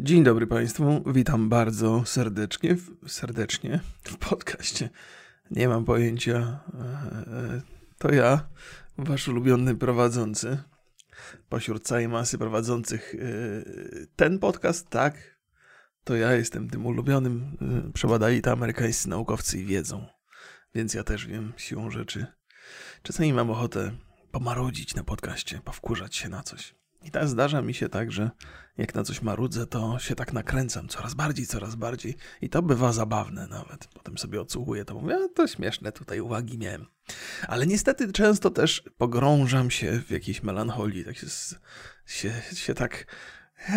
Dzień dobry Państwu, witam bardzo serdecznie, serdecznie w podcaście. Nie mam pojęcia, e, to ja, wasz ulubiony prowadzący. Pośród całej masy prowadzących e, ten podcast, tak, to ja jestem tym ulubionym. E, przebadali to amerykańscy naukowcy i wiedzą, więc ja też wiem siłą rzeczy. Czasami mam ochotę pomarudzić na podcaście, powkurzać się na coś. I tak zdarza mi się tak, że jak na coś marudzę, to się tak nakręcam coraz bardziej, coraz bardziej. I to bywa zabawne nawet. Potem sobie odsłuchuję, to mówię, a to śmieszne tutaj uwagi miałem. Ale niestety często też pogrążam się w jakiejś melancholii, tak się, się, się tak...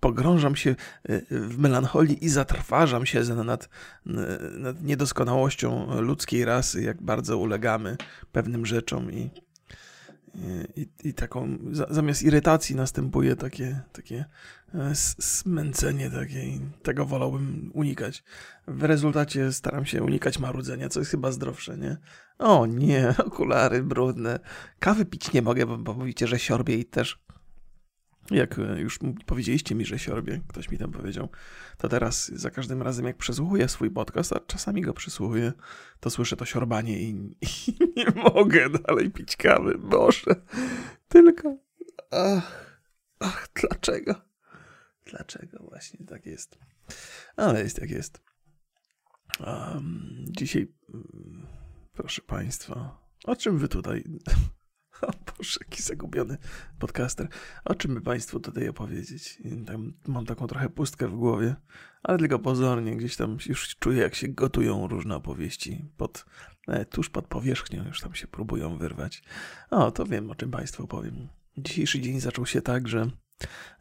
pogrążam się e, w melancholii i zatrważam się nad, nad niedoskonałością ludzkiej rasy, jak bardzo ulegamy pewnym rzeczom i i, i taką, zamiast irytacji następuje takie, takie e, smęcenie takie i tego wolałbym unikać. W rezultacie staram się unikać marudzenia, co jest chyba zdrowsze, nie? O nie, okulary brudne. Kawy pić nie mogę, bo, bo mówicie, że siorbie i też jak e, już powiedzieliście mi, że siorbie, ktoś mi tam powiedział, to teraz za każdym razem, jak przesłuchuję swój podcast, a czasami go przesłuchuję, to słyszę to siorbanie i, i nie mogę dalej pić kawy. Boże, tylko. Ach, ach, dlaczego? Dlaczego właśnie tak jest? Ale jest jak jest. Um, dzisiaj, mm, proszę Państwa, o czym Wy tutaj o Boże, jaki zagubiony podcaster. O czym by Państwu tutaj opowiedzieć? Tam mam taką trochę pustkę w głowie, ale tylko pozornie. Gdzieś tam już czuję, jak się gotują różne opowieści pod, e, tuż pod powierzchnią. Już tam się próbują wyrwać. O, to wiem, o czym Państwu opowiem. Dzisiejszy dzień zaczął się tak, że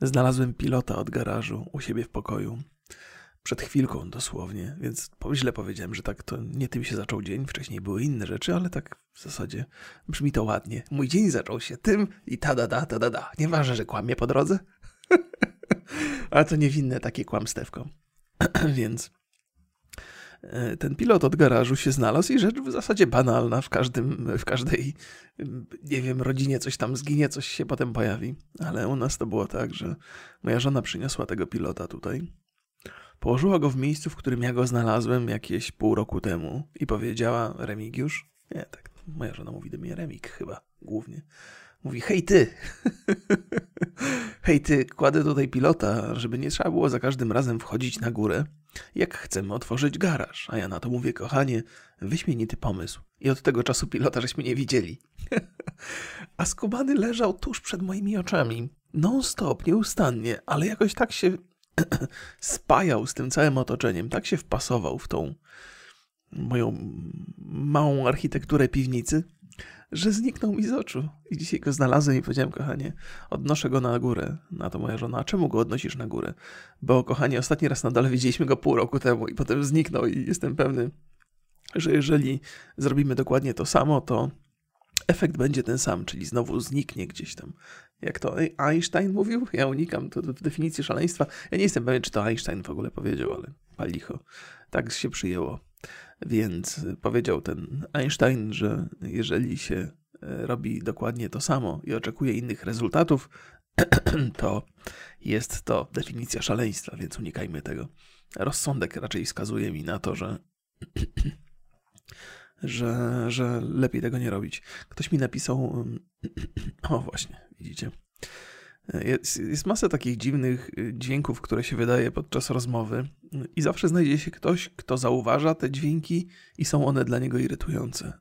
znalazłem pilota od garażu u siebie w pokoju przed chwilką dosłownie, więc źle powiedziałem, że tak to nie tym się zaczął dzień, wcześniej były inne rzeczy, ale tak w zasadzie brzmi to ładnie. Mój dzień zaczął się tym i ta da da ta da da. Nieważne, że kłamie po drodze, ale to niewinne takie kłamstewko. więc e, ten pilot od garażu się znalazł i rzecz w zasadzie banalna, w, każdym, w każdej, nie wiem, rodzinie coś tam zginie, coś się potem pojawi. Ale u nas to było tak, że moja żona przyniosła tego pilota tutaj Położyła go w miejscu, w którym ja go znalazłem jakieś pół roku temu i powiedziała, Remigiusz, nie, tak, moja żona mówi do mnie Remik chyba, głównie. Mówi, hej ty, hej ty, kładę tutaj pilota, żeby nie trzeba było za każdym razem wchodzić na górę, jak chcemy otworzyć garaż. A ja na to mówię, kochanie, wyśmienity pomysł. I od tego czasu pilota żeśmy nie widzieli. A skubany leżał tuż przed moimi oczami. Non-stop, nieustannie, ale jakoś tak się spajał z tym całym otoczeniem, tak się wpasował w tą moją małą architekturę piwnicy, że zniknął mi z oczu. I dzisiaj go znalazłem i powiedziałem, kochanie, odnoszę go na górę. Na to moja żona, a czemu go odnosisz na górę? Bo, kochanie, ostatni raz na dole widzieliśmy go pół roku temu i potem zniknął i jestem pewny, że jeżeli zrobimy dokładnie to samo, to efekt będzie ten sam, czyli znowu zniknie gdzieś tam. Jak to Einstein mówił? Ja unikam to, definicji szaleństwa. Ja nie jestem pewien, czy to Einstein w ogóle powiedział, ale palicho. Tak się przyjęło. Więc powiedział ten Einstein, że jeżeli się e, robi dokładnie to samo i oczekuje innych rezultatów, to jest to definicja szaleństwa, więc unikajmy tego. Rozsądek raczej wskazuje mi na to, że że, że lepiej tego nie robić. Ktoś mi napisał, o właśnie, widzicie, jest, jest masa takich dziwnych y, dźwięków, które się wydaje podczas rozmowy, i zawsze znajdzie się ktoś, kto zauważa te dźwięki i są one dla niego irytujące.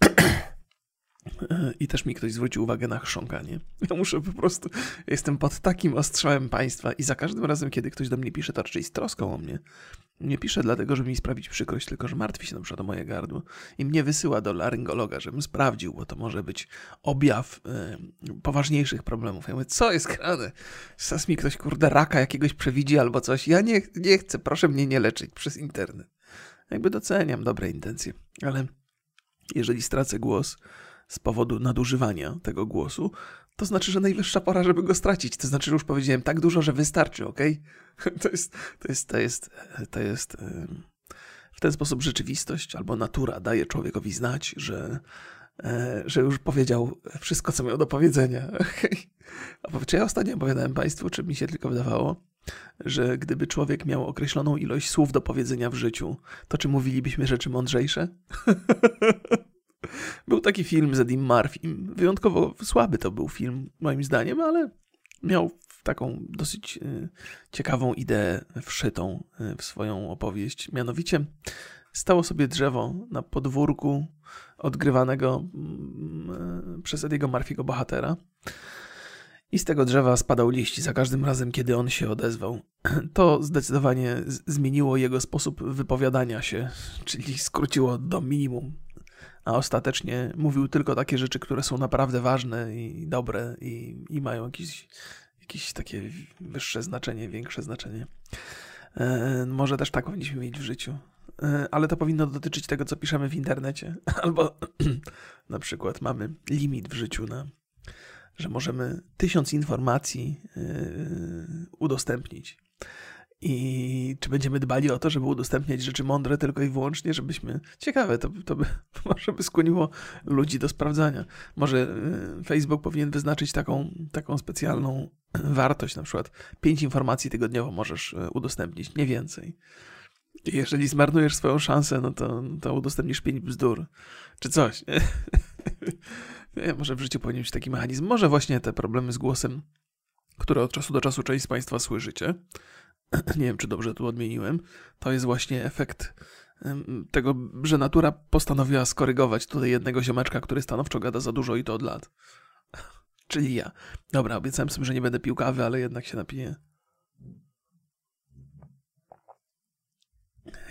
I też mi ktoś zwrócił uwagę na chrząkanie. Ja muszę po prostu. Jestem pod takim ostrzałem państwa, i za każdym razem, kiedy ktoś do mnie pisze, to raczej z troską o mnie. Nie pisze dlatego, żeby mi sprawić przykrość, tylko że martwi się na przykład o moje gardło i mnie wysyła do laryngologa, żebym sprawdził, bo to może być objaw y, poważniejszych problemów. Ja mówię, co jest grane? Sas mi ktoś, kurde, raka jakiegoś przewidzi albo coś. Ja nie, nie chcę, proszę mnie nie leczyć przez internet. Jakby doceniam dobre intencje, ale jeżeli stracę głos, z powodu nadużywania tego głosu, to znaczy, że najwyższa pora, żeby go stracić. To znaczy, że już powiedziałem tak dużo, że wystarczy, ok? To jest, to jest, to jest, to jest. W ten sposób rzeczywistość albo natura daje człowiekowi znać, że e, że już powiedział wszystko, co miał do powiedzenia. A czy ja ostatnio opowiadałem Państwu, czy mi się tylko wydawało, że gdyby człowiek miał określoną ilość słów do powiedzenia w życiu, to czy mówilibyśmy rzeczy mądrzejsze? był taki film z Edim Murphy. Wyjątkowo słaby to był film, moim zdaniem, ale miał taką dosyć y, ciekawą ideę wszytą y, w swoją opowieść. Mianowicie stało sobie drzewo na podwórku odgrywanego mm, przez Ediego Murphy'ego bohatera. I z tego drzewa spadał liść za każdym razem, kiedy on się odezwał. To zdecydowanie zmieniło jego sposób wypowiadania się, czyli skróciło do minimum. A ostatecznie mówił tylko takie rzeczy, które są naprawdę ważne i dobre i, i mają jakiś, jakieś takie wyższe znaczenie, większe znaczenie. E, może też tak powinniśmy mieć w życiu. E, ale to powinno dotyczyć tego, co piszemy w internecie. Albo na przykład mamy limit w życiu na że możemy tysiąc informacji yy, udostępnić. I czy będziemy dbali o to, żeby udostępniać rzeczy mądre tylko i wyłącznie, żebyśmy. Ciekawe, to, to by, może by skłoniło ludzi do sprawdzania. Może yy, Facebook powinien wyznaczyć taką, taką specjalną wartość, na przykład pięć informacji tygodniowo możesz yy, udostępnić, nie więcej. Jeżeli zmarnujesz swoją szansę, no to, to udostępnisz pięć bzdur, czy coś. Może w życiu powinien być taki mechanizm. Może właśnie te problemy z głosem, które od czasu do czasu część z Państwa słyszycie, nie wiem czy dobrze tu odmieniłem, to jest właśnie efekt tego, że natura postanowiła skorygować tutaj jednego ziomeczka, który stanowczo gada za dużo i to od lat. Czyli ja. Dobra, obiecałem sobie, że nie będę pił kawy, ale jednak się napiję.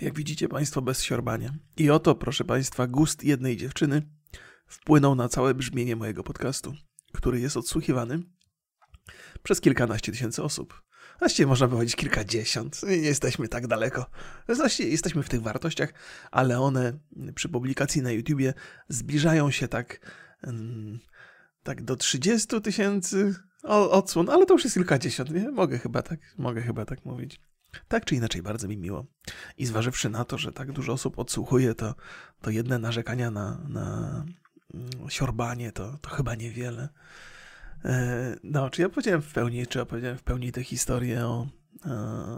Jak widzicie Państwo, bez siorbania. I oto, proszę Państwa, gust jednej dziewczyny wpłynął na całe brzmienie mojego podcastu, który jest odsłuchiwany przez kilkanaście tysięcy osób. Właściwie można powiedzieć kilkadziesiąt. Nie jesteśmy tak daleko. Właściwie jesteśmy w tych wartościach, ale one przy publikacji na YouTubie zbliżają się tak, mm, tak do 30 tysięcy odsłon, ale to już jest kilkadziesiąt, nie? Mogę chyba tak, mogę chyba tak mówić. Tak czy inaczej, bardzo mi miło. I zważywszy na to, że tak dużo osób odsłuchuje, to, to jedne narzekania na, na mm, siorbanie to, to chyba niewiele. E, no, czy ja powiedziałem w pełni, czy opowiedziałem w pełni tę historię o, e,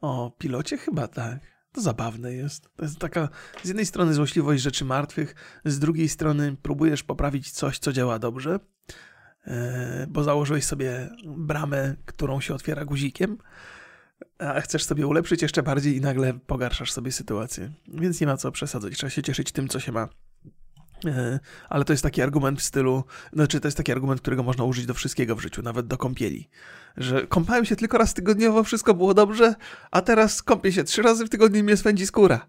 o pilocie? Chyba tak. To zabawne jest. To jest taka z jednej strony złośliwość rzeczy martwych, z drugiej strony próbujesz poprawić coś, co działa dobrze, e, bo założyłeś sobie bramę, którą się otwiera guzikiem, a chcesz sobie ulepszyć jeszcze bardziej i nagle pogarszasz sobie sytuację. Więc nie ma co przesadzać. Trzeba się cieszyć tym, co się ma. E, ale to jest taki argument w stylu, znaczy to jest taki argument, którego można użyć do wszystkiego w życiu, nawet do kąpieli. Że kąpałem się tylko raz tygodniowo, wszystko było dobrze, a teraz kąpię się trzy razy w tygodniu i mnie swędzi skóra.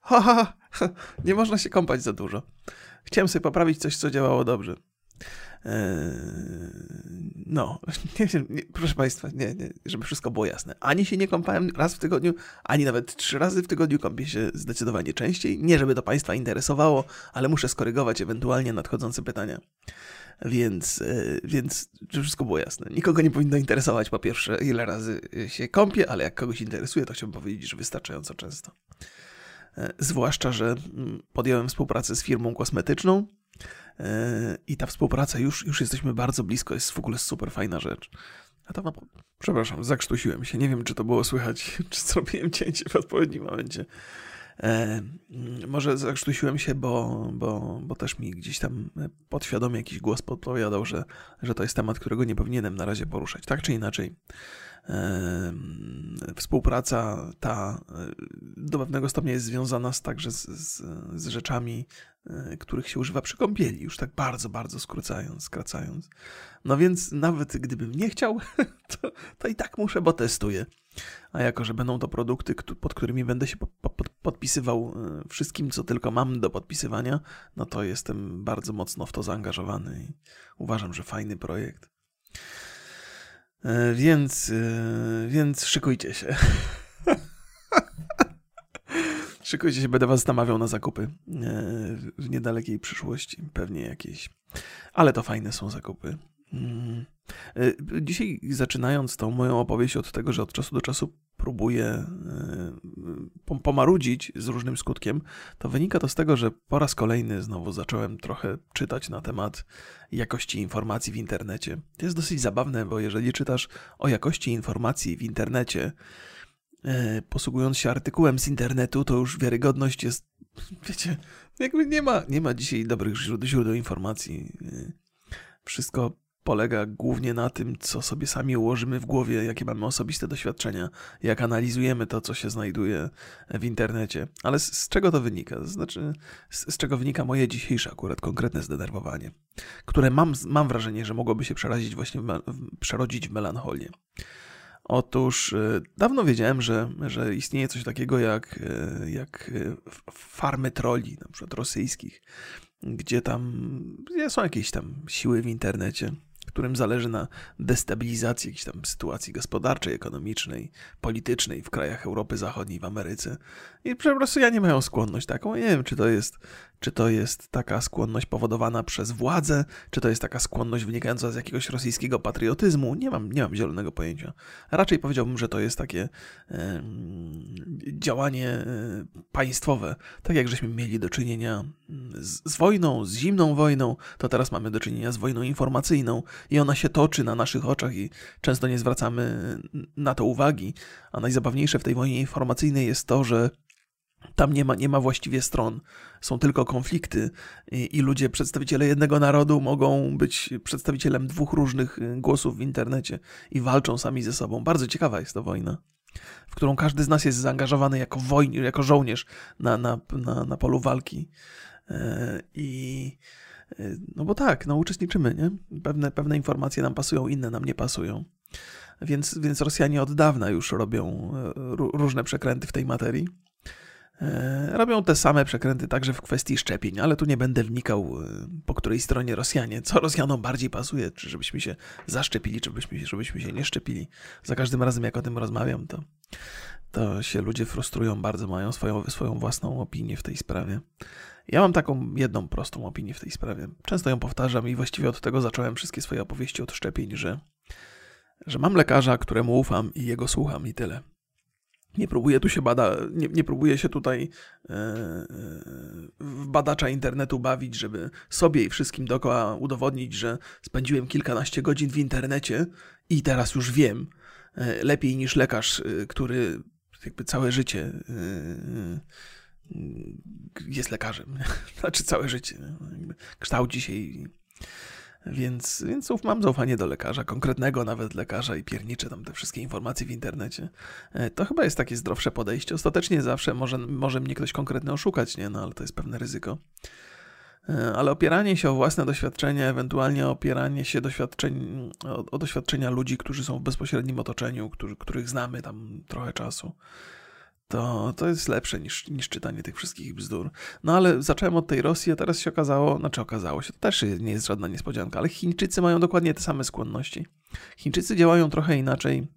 Ha, ha, ha. Nie można się kąpać za dużo. Chciałem sobie poprawić coś, co działało dobrze. Eee, no, nie, nie, proszę Państwa, nie, nie, żeby wszystko było jasne. Ani się nie kąpałem raz w tygodniu, ani nawet trzy razy w tygodniu kąpię się zdecydowanie częściej. Nie, żeby to Państwa interesowało, ale muszę skorygować ewentualnie nadchodzące pytania. Więc, e, więc, żeby wszystko było jasne. Nikogo nie powinno interesować, po pierwsze, ile razy się kąpię, ale jak kogoś interesuje, to chciałbym powiedzieć, że wystarczająco często. E, zwłaszcza, że mm, podjąłem współpracę z firmą kosmetyczną, i ta współpraca już, już jesteśmy bardzo blisko, jest w ogóle super fajna rzecz. A no, przepraszam, zakrztusiłem się. Nie wiem, czy to było słychać, czy zrobiłem cięcie w odpowiednim momencie. E, może zakrztusiłem się, bo, bo, bo też mi gdzieś tam podświadomie jakiś głos podpowiadał, że, że to jest temat, którego nie powinienem na razie poruszać. Tak czy inaczej, współpraca ta e, do pewnego stopnia jest związana z, także z, z, z, rzeczami, e, których się używa przy kąpieli, już tak bardzo, bardzo skrócając, skracając. No więc nawet gdybym nie chciał, to, to i tak muszę, bo testuję. A jako, że będą to produkty, pod którymi będę się podpisywał e, wszystkim, co tylko mam do podpisywania, no to jestem bardzo mocno w to zaangażowany i uważam, że fajny projekt. E, więc, e, więc szykujcie się. szykujcie się, będę was namawiał na zakupy e, w niedalekiej przyszłości, pewnie jakieś. Ale to fajne są zakupy. Mm. Dzisiaj zaczynając tą moją opowieść od tego, że od czasu do czasu próbuję pomarudzić z różnym skutkiem, to wynika to z tego, że po raz kolejny znowu zacząłem trochę czytać na temat jakości informacji w internecie. To jest dosyć zabawne, bo jeżeli czytasz o jakości informacji w internecie, posługując się artykułem z internetu, to już wiarygodność jest, wiecie, jakby nie ma, nie ma dzisiaj dobrych źródeł, źródeł informacji. Wszystko polega głównie na tym, co sobie sami ułożymy w głowie, jakie mamy osobiste doświadczenia, jak analizujemy to, co się znajduje w internecie. Ale z, z czego to wynika? Znaczy, z, z, czego wynika moje dzisiejsze akurat konkretne zdenerwowanie, które mam, mam wrażenie, że mogłoby się przerazić właśnie w, w, przerodzić w melancholię. Otóż y, dawno wiedziałem, że, że istnieje coś takiego jak, y, jak y, farmy troli, na przykład rosyjskich, gdzie tam są jakieś tam siły w internecie, którym zależy na destabilizacji jakiejś tam sytuacji gospodarczej, ekonomicznej, politycznej w krajach Europy Zachodniej, w Ameryce. I po prostu ja nie mają skłonność taką. Nie wiem, czy to jest czy to jest taka skłonność powodowana przez władzę, czy to jest taka skłonność wynikająca z jakiegoś rosyjskiego patriotyzmu? Nie mam, nie mam zielonego pojęcia. Raczej powiedziałbym, że to jest takie e, działanie państwowe. Tak jak żeśmy mieli do czynienia z, z wojną, z zimną wojną, to teraz mamy do czynienia z wojną informacyjną i ona się toczy na naszych oczach i często nie zwracamy na to uwagi. A najzabawniejsze w tej wojnie informacyjnej jest to, że tam nie ma, nie ma właściwie stron, są tylko konflikty i, i, ludzie, przedstawiciele jednego narodu mogą być przedstawicielem dwóch różnych y, głosów w internecie i walczą sami ze sobą. Bardzo ciekawa jest to wojna, w którą każdy z nas jest zaangażowany jako, wojn, jako żołnierz na, na, na, na polu walki. E, I e, no bo tak, no uczestniczymy, nie? Pewne, pewne informacje nam pasują, inne nam nie pasują. Więc, więc Rosjanie od dawna już robią e, różne przekręty w tej materii. E, robią te same przekręty także w kwestii szczepień, ale tu nie będę wnikał, e, po której stronie Rosjanie, co Rosjanom bardziej pasuje, czy żebyśmy się zaszczepili, czy żebyśmy, żebyśmy się nie szczepili. Za każdym razem, jak o tym rozmawiam, to, to się ludzie frustrują bardzo, mają swoją, swoją własną opinię w tej sprawie. Ja mam taką jedną prostą opinię w tej sprawie. Często ją powtarzam i właściwie od tego zacząłem wszystkie swoje opowieści od szczepień, że, że mam lekarza, któremu ufam i jego słucham i tyle. Nie próbuję tu się bada, nie, nie się tutaj e, e, w badacza internetu bawić, żeby sobie i wszystkim dookoła udowodnić, że spędziłem kilkanaście godzin w internecie i teraz już wiem e, lepiej niż lekarz, który jakby całe życie jest lekarzem. Znaczy całe życie. Kształci się i więc, więc mam zaufanie do lekarza, konkretnego nawet lekarza i pierniczę tam te wszystkie informacje w internecie. E, to chyba jest takie zdrowsze podejście. Ostatecznie zawsze może, może mnie ktoś konkretny oszukać, nie? No ale to jest pewne ryzyko. E, ale opieranie się o własne doświadczenia, ewentualnie opieranie się doświadczeń, o, o doświadczenia ludzi, którzy są w bezpośrednim otoczeniu, którzy, których znamy tam trochę czasu, to, to jest lepsze niż, niż czytanie tych wszystkich bzdur. No ale zacząłem od tej Rosji, a teraz się okazało, znaczy okazało się, to też nie jest żadna niespodzianka, ale Chińczycy mają dokładnie te same skłonności. Chińczycy działają trochę inaczej.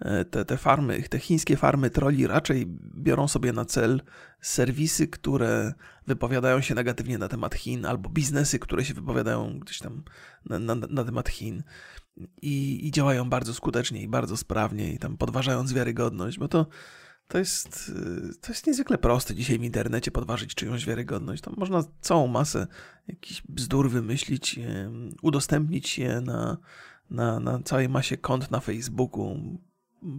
E, te, te farmy, te chińskie farmy troli raczej biorą sobie na cel serwisy, które wypowiadają się negatywnie na temat Chin, albo biznesy, które się wypowiadają gdzieś tam na, na, na temat Chin i, i działają bardzo skutecznie i bardzo sprawnie i tam podważając wiarygodność, bo to, to jest, to jest niezwykle proste dzisiaj w internecie podważyć czyjąś wiarygodność. Tam można całą masę jakichś bzdur wymyślić, udostępnić je na, na, na całej masie kont na Facebooku,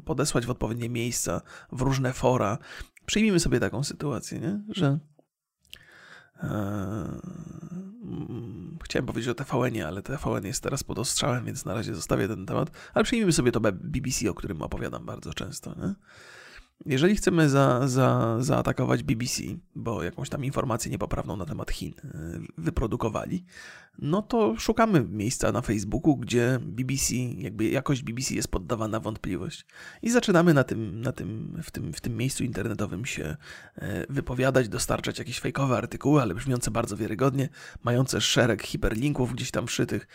podesłać w odpowiednie miejsca, w różne fora. Przyjmijmy sobie taką sytuację, nie? że Eee, chciałem powiedzieć o TVN-ie, ale TVN jest teraz pod ostrzałem, więc na razie zostawię ten temat. Ale przyjmijmy sobie to BBC, o którym opowiadam bardzo często. Nie? Jeżeli chcemy za, za, zaatakować BBC, bo jakąś tam informację niepoprawną na temat Chin e, wyprodukowali, no to szukamy miejsca na Facebooku, gdzie BBC, jakby jakość BBC jest poddawana wątpliwość. I zaczynamy na tym, na tym, w, tym, w tym miejscu internetowym się e, wypowiadać, dostarczać jakieś fejkowe artykuły, ale brzmiące bardzo wiarygodnie, mające szereg hiperlinków gdzieś tam wszytych,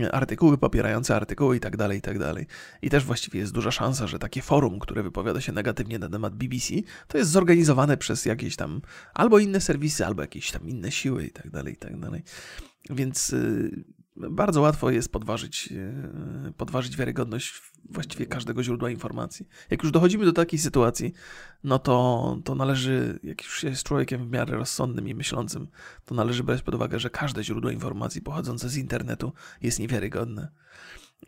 e, artykuły popierające artykuły i tak dalej, i tak dalej. I też właściwie jest duża szansa, że takie forum, które wypowiada się negatywnie na temat BBC, to jest zorganizowane przez jakieś tam albo inne serwisy, albo jakieś tam inne siły i tak dalej, i tak dalej. Więc y, bardzo łatwo jest podważyć, e, podważyć wiarygodność właściwie każdego źródła informacji. Jak już dochodzimy do takiej sytuacji, no to, to należy, jak już jest człowiekiem w miarę rozsądnym i myślącym, to należy brać pod uwagę, że każde źródło informacji pochodzące z internetu jest niewiarygodne.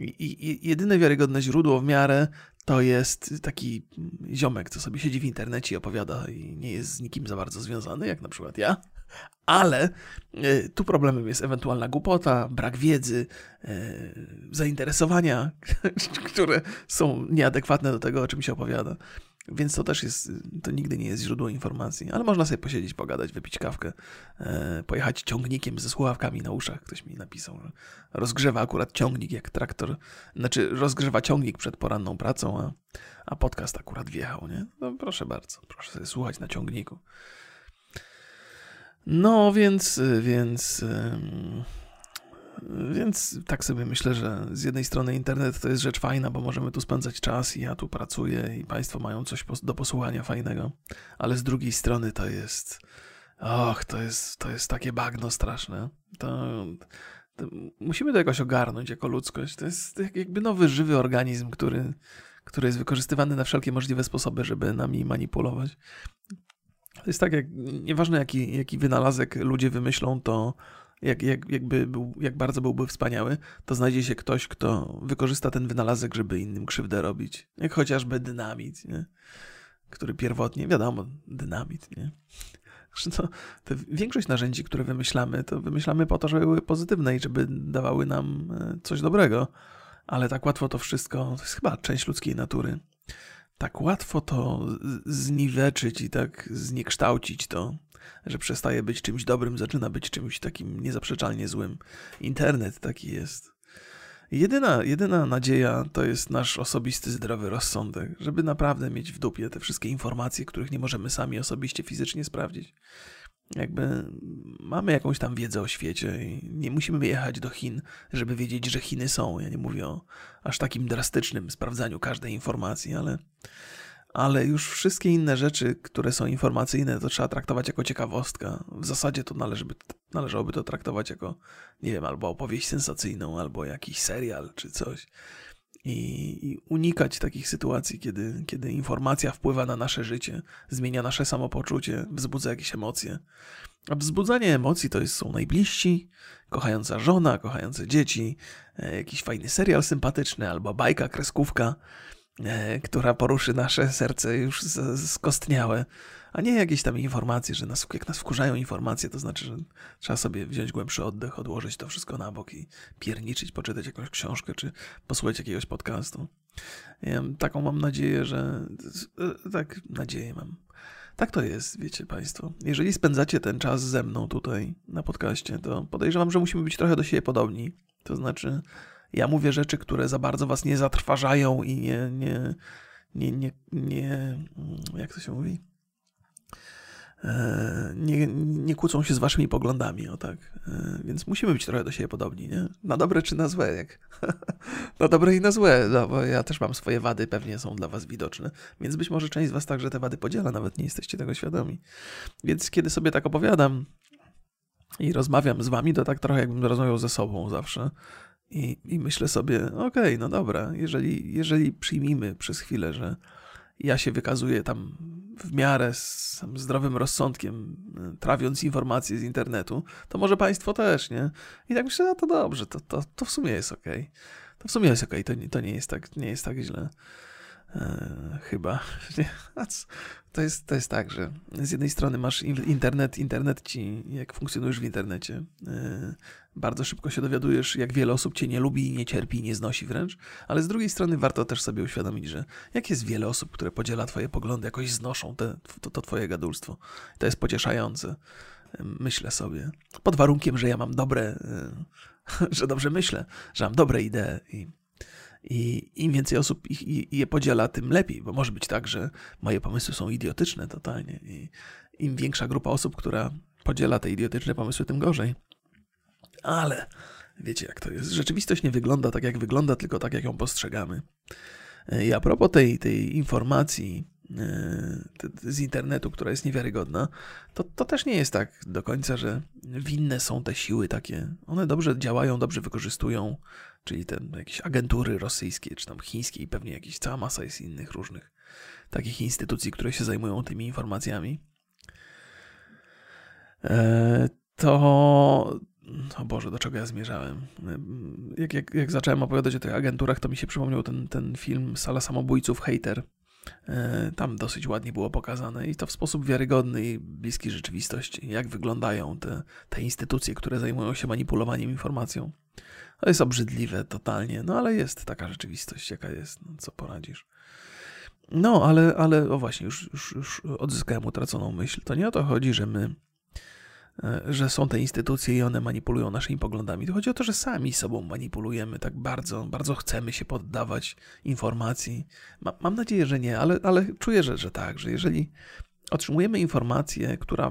I, I, jedyne wiarygodne źródło w miarę to jest taki ziomek, co sobie siedzi w internecie i opowiada i nie jest z nikim za bardzo związany, jak na przykład ja. Ale e, tu problemem jest ewentualna głupota, brak wiedzy, e, zainteresowania, które są nieadekwatne do tego, o czym się opowiada. Więc to też jest, to nigdy nie jest źródło informacji, ale można sobie posiedzieć, pogadać, wypić kawkę, e, pojechać ciągnikiem ze słuchawkami na uszach. Ktoś mi napisał, że rozgrzewa akurat ciągnik jak traktor, znaczy rozgrzewa ciągnik przed poranną pracą, a, a podcast akurat wjechał, nie? No proszę bardzo, proszę sobie słuchać na ciągniku. No więc, więc... Więc tak sobie myślę, że z jednej strony internet to jest rzecz fajna, bo możemy tu spędzać czas i ja tu pracuję i Państwo mają coś do posłuchania fajnego, ale z drugiej strony to jest. Och, to jest, to jest takie bagno straszne. To, to musimy to jakoś ogarnąć jako ludzkość. To jest jakby nowy, żywy organizm, który, który jest wykorzystywany na wszelkie możliwe sposoby, żeby nami manipulować. To jest tak, jak nieważne jaki, jaki wynalazek ludzie wymyślą, to jak, jak, jakby był, jak bardzo byłby wspaniały, to znajdzie się ktoś, kto wykorzysta ten wynalazek, żeby innym krzywdę robić. Jak chociażby dynamit, nie? który pierwotnie, wiadomo, dynamit, nie? To, to większość narzędzi, które wymyślamy, to wymyślamy po to, żeby były pozytywne i żeby dawały nam e, coś dobrego. Ale tak łatwo to wszystko, to jest chyba część ludzkiej natury. Tak łatwo to zniweczyć i tak zniekształcić to że przestaje być czymś dobrym, zaczyna być czymś takim niezaprzeczalnie złym. Internet taki jest. Jedyna, jedyna nadzieja to jest nasz osobisty zdrowy rozsądek, żeby naprawdę mieć w dupie te wszystkie informacje, których nie możemy sami osobiście fizycznie sprawdzić. Jakby mamy jakąś tam wiedzę o świecie i nie musimy jechać do Chin, żeby wiedzieć, że Chiny są. Ja nie mówię o aż takim drastycznym sprawdzaniu każdej informacji, ale ale już wszystkie inne rzeczy, które są informacyjne, to trzeba traktować jako ciekawostka. W zasadzie to należy by, należałoby to traktować jako, nie wiem, albo opowieść sensacyjną, albo jakiś serial czy coś. I, I, unikać takich sytuacji, kiedy, kiedy informacja wpływa na nasze życie, zmienia nasze samopoczucie, wzbudza jakieś emocje. A wzbudzanie emocji to jest, są najbliżsi, kochająca żona, kochające dzieci, e, jakiś fajny serial sympatyczny albo bajka, kreskówka. E, która poruszy nasze serce już skostniałe, a nie jakieś tam informacje, że nas, jak nas wkurzają informacje, to znaczy, że trzeba sobie wziąć głębszy oddech, odłożyć to wszystko na bok i pierniczyć, poczytać jakąś książkę, czy posłuchać jakiegoś podcastu. Ja taką mam nadzieję, że... E, tak, nadzieję mam. Tak to jest, wiecie Państwo. Jeżeli spędzacie ten czas ze mną tutaj na podcaście, to podejrzewam, że musimy być trochę do siebie podobni. To znaczy, ja mówię rzeczy, które za bardzo was nie zatrważają i nie, nie, nie, nie, nie jak to się mówi? E, nie, nie kłócą się z waszymi poglądami, o tak. E, więc musimy być trochę do siebie podobni, nie? Na dobre czy na złe, jak? na dobre i na złe, no, bo ja też mam swoje wady, pewnie są dla was widoczne, więc być może część z was także te wady podziela, nawet nie jesteście tego świadomi. Więc kiedy sobie tak opowiadam i rozmawiam z wami, to tak trochę jakbym rozmawiał ze sobą zawsze, i, i myślę sobie, okej, okay, no dobra, jeżeli, jeżeli przyjmijmy przez chwilę, że ja się wykazuję tam w miarę z zdrowym rozsądkiem, trawiąc informacje z internetu, to może państwo też, nie? I tak myślę, no to dobrze, to, to, to w sumie jest okej. Okay. To w sumie jest okej, okay. to, to nie, jest tak, nie jest tak źle. E, chyba. To jest, to jest tak, że z jednej strony masz internet, internet ci, jak funkcjonujesz w internecie, e, bardzo szybko się dowiadujesz, jak wiele osób cię nie lubi, nie cierpi, nie znosi wręcz, ale z drugiej strony warto też sobie uświadomić, że jak jest wiele osób, które podziela twoje poglądy, jakoś znoszą te, to, to twoje gadulstwo. To jest pocieszające, myślę sobie. Pod warunkiem, że ja mam dobre, e, że dobrze myślę, że mam dobre idee i i im więcej osób ich, je podziela, tym lepiej, bo może być tak, że moje pomysły są idiotyczne totalnie. I im większa grupa osób, która podziela te idiotyczne pomysły, tym gorzej. Ale wiecie, jak to jest. Rzeczywistość nie wygląda tak, jak wygląda, tylko tak, jak ją postrzegamy. I a propos tej, tej informacji, z internetu, która jest niewiarygodna, to, to też nie jest tak do końca, że winne są te siły takie. One dobrze działają, dobrze wykorzystują, czyli te jakieś agentury rosyjskie, czy tam chińskie i pewnie jakieś cała masa jest innych różnych takich instytucji, które się zajmują tymi informacjami. E, to. O Boże, do czego ja zmierzałem? Jak, jak, jak zacząłem opowiadać o tych agenturach, to mi się przypomniał ten, ten film Sala Samobójców, Hater. E, tam dosyć ładnie było pokazane i to w sposób wiarygodny i bliski rzeczywistości, jak wyglądają te, te instytucje, które zajmują się manipulowaniem informacją. To jest obrzydliwe totalnie, no ale jest taka rzeczywistość, jaka jest, no, co poradzisz. No, ale, ale o właśnie, już, już, już odzyskałem utraconą myśl. To nie o to chodzi, że my E, że są te instytucje i one manipulują naszymi poglądami. To chodzi o to, że sami sobą manipulujemy tak bardzo, bardzo chcemy się poddawać informacji. Ma, mam nadzieję, że nie, ale, ale czuję, że, że tak, że jeżeli otrzymujemy informację, która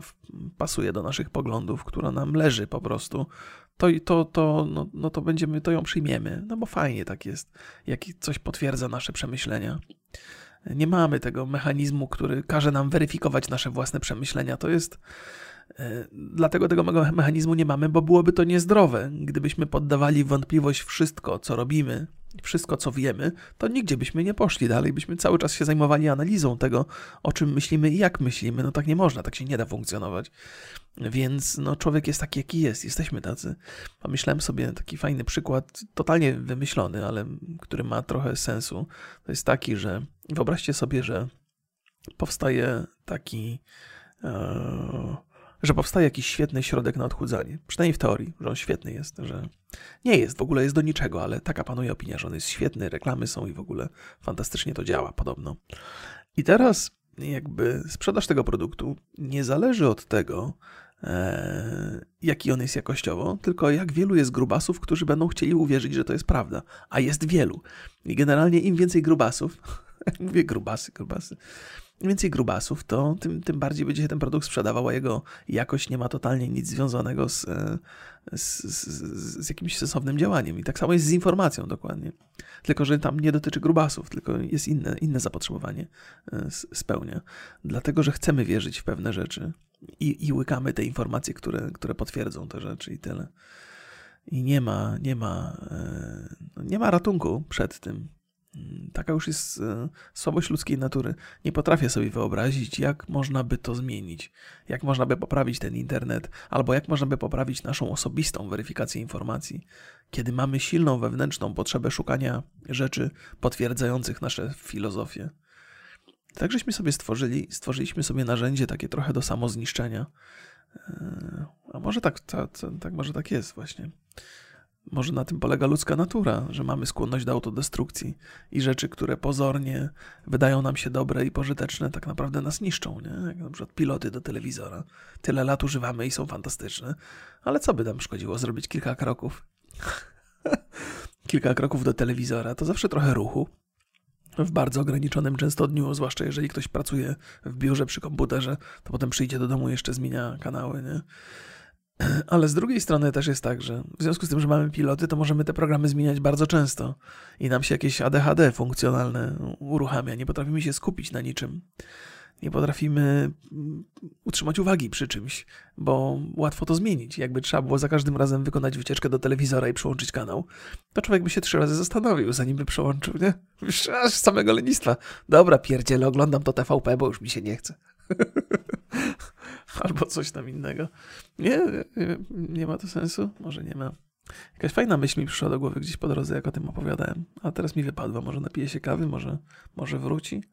pasuje do naszych poglądów, która nam leży po prostu, to, to, to, no, no to będziemy, to ją przyjmiemy. No bo fajnie tak jest, jak coś potwierdza nasze przemyślenia. Nie mamy tego mechanizmu, który każe nam weryfikować nasze własne przemyślenia. To jest E, dlatego tego mechanizmu nie mamy, bo byłoby to niezdrowe. Gdybyśmy poddawali wątpliwość wszystko, co robimy, wszystko, co wiemy, to nigdzie byśmy nie poszli dalej, byśmy cały czas się zajmowali analizą tego, o czym myślimy i jak myślimy. No tak nie można, tak się nie da funkcjonować. Więc no, człowiek jest taki, jaki jest, jesteśmy tacy. Pomyślałem sobie taki fajny przykład, totalnie wymyślony, ale który ma trochę sensu. To jest taki, że wyobraźcie sobie, że powstaje taki. E, że powstaje jakiś świetny środek na odchudzanie. Przynajmniej w teorii, że on świetny jest, że nie jest, w ogóle jest do niczego, ale taka panuje opinia, że on jest świetny, reklamy są i w ogóle fantastycznie to działa podobno. I teraz jakby sprzedaż tego produktu nie zależy od tego, e, jaki on jest jakościowo, tylko jak wielu jest grubasów, którzy będą chcieli uwierzyć, że to jest prawda. A jest wielu. I generalnie im więcej grubasów, mówię grubasy, grubasy, im więcej grubasów, to tym, tym bardziej będzie się ten produkt sprzedawał, a jego jakość nie ma totalnie nic związanego z, e, z, z, z, jakimś sensownym działaniem. I tak samo jest z informacją dokładnie. Tylko, że tam nie dotyczy grubasów, tylko jest inne, inne zapotrzebowanie e, spełnia. Dlatego, że chcemy wierzyć w pewne rzeczy i, i łykamy te informacje, które, które potwierdzą te rzeczy i tyle. I nie ma, nie ma, e, nie ma ratunku przed tym. Taka już jest e, słabość ludzkiej natury. Nie potrafię sobie wyobrazić, jak można by to zmienić, jak można by poprawić ten internet, albo jak można by poprawić naszą osobistą weryfikację informacji, kiedy mamy silną wewnętrzną potrzebę szukania rzeczy potwierdzających nasze filozofie. Tak żeśmy sobie stworzyli, stworzyliśmy sobie narzędzie takie trochę do samozniszczenia. E, a może tak, tak, tak, może tak jest właśnie. Może na tym polega ludzka natura, że mamy skłonność do autodestrukcji i rzeczy, które pozornie wydają nam się dobre i pożyteczne, tak naprawdę nas niszczą, nie? Jak na przykład piloty do telewizora. Tyle lat używamy i są fantastyczne, ale co by nam szkodziło zrobić kilka kroków? kilka kroków do telewizora to zawsze trochę ruchu. W bardzo ograniczonym często dniu, zwłaszcza jeżeli ktoś pracuje w biurze przy komputerze, to potem przyjdzie do domu i jeszcze zmienia kanały, nie? Ale z drugiej strony też jest tak, że w związku z tym, że mamy piloty, to możemy te programy zmieniać bardzo często i nam się jakieś ADHD funkcjonalne uruchamia. Nie potrafimy się skupić na niczym. Nie potrafimy mm, utrzymać uwagi przy czymś, bo łatwo to zmienić. Jakby trzeba było za każdym razem wykonać wycieczkę do telewizora i przełączyć kanał, to człowiek by się trzy razy zastanowił, zanim by przełączył, nie? Aż samego lenistwa. Dobra, pierdziele, oglądam to TVP, bo już mi się nie chce. albo coś tam innego. Nie, nie, ma to sensu? Może nie ma. Jakaś fajna myśl mi przyszła do głowy gdzieś po drodze, jak o tym opowiadałem. A teraz mi wypadła. Może napije się kawy, może, może wróci.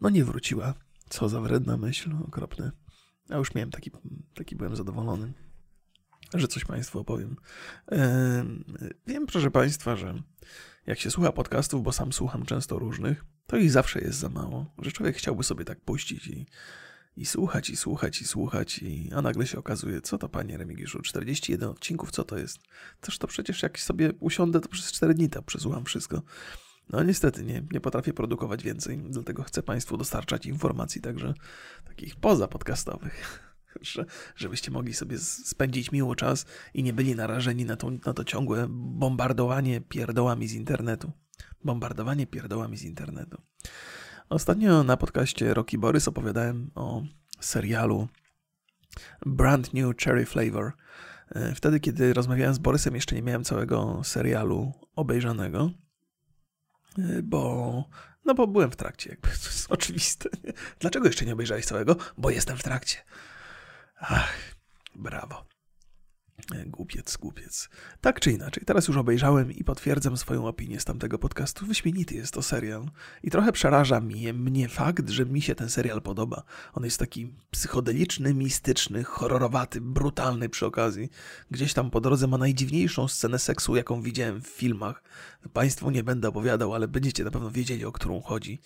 No nie wróciła. Co za wredna myśl, okropne. A już miałem taki, taki byłem zadowolony, że coś Państwu opowiem. wiem, proszę Państwa, że jak się słucha podcastów, bo sam słucham często różnych, to ich zawsze jest za mało, że człowiek chciałby sobie tak puścić i, i słuchać, i słuchać, i słuchać, i, a nagle się okazuje, co to panie Remigiuszu, 41 odcinków, co to jest? Też to przecież jak sobie usiądę, to przez 4 dni to przesłucham wszystko. No niestety nie, nie potrafię produkować więcej, dlatego chcę Państwu dostarczać informacji także takich pozapodcastowych, że, żebyście mogli sobie spędzić miło czas i nie byli narażeni na to, na to ciągłe bombardowanie pierdołami z internetu bombardowanie pierdołami z internetu. Ostatnio na podcaście Rocky Borys opowiadałem o serialu Brand New Cherry Flavor. E, wtedy, kiedy rozmawiałem z Borysem, jeszcze nie miałem całego serialu obejrzanego, e, bo no bo byłem w trakcie, jakby to jest oczywiste. Dlaczego jeszcze nie obejrzałeś całego? Bo jestem w trakcie. Ach, brawo. E, głupiec, głupiec. Tak czy inaczej, teraz już obejrzałem i potwierdzam swoją opinię z tamtego podcastu. Wyśmienity jest to serial. I trochę przeraża mnie, mnie fakt, że mi się ten serial podoba. On jest taki psychodeliczny, mistyczny, horrorowaty, brutalny przy okazji. Gdzieś tam po drodze ma najdziwniejszą scenę seksu, jaką widziałem w filmach. Państwu nie będę opowiadał, ale będziecie na pewno wiedzieli, o którą chodzi.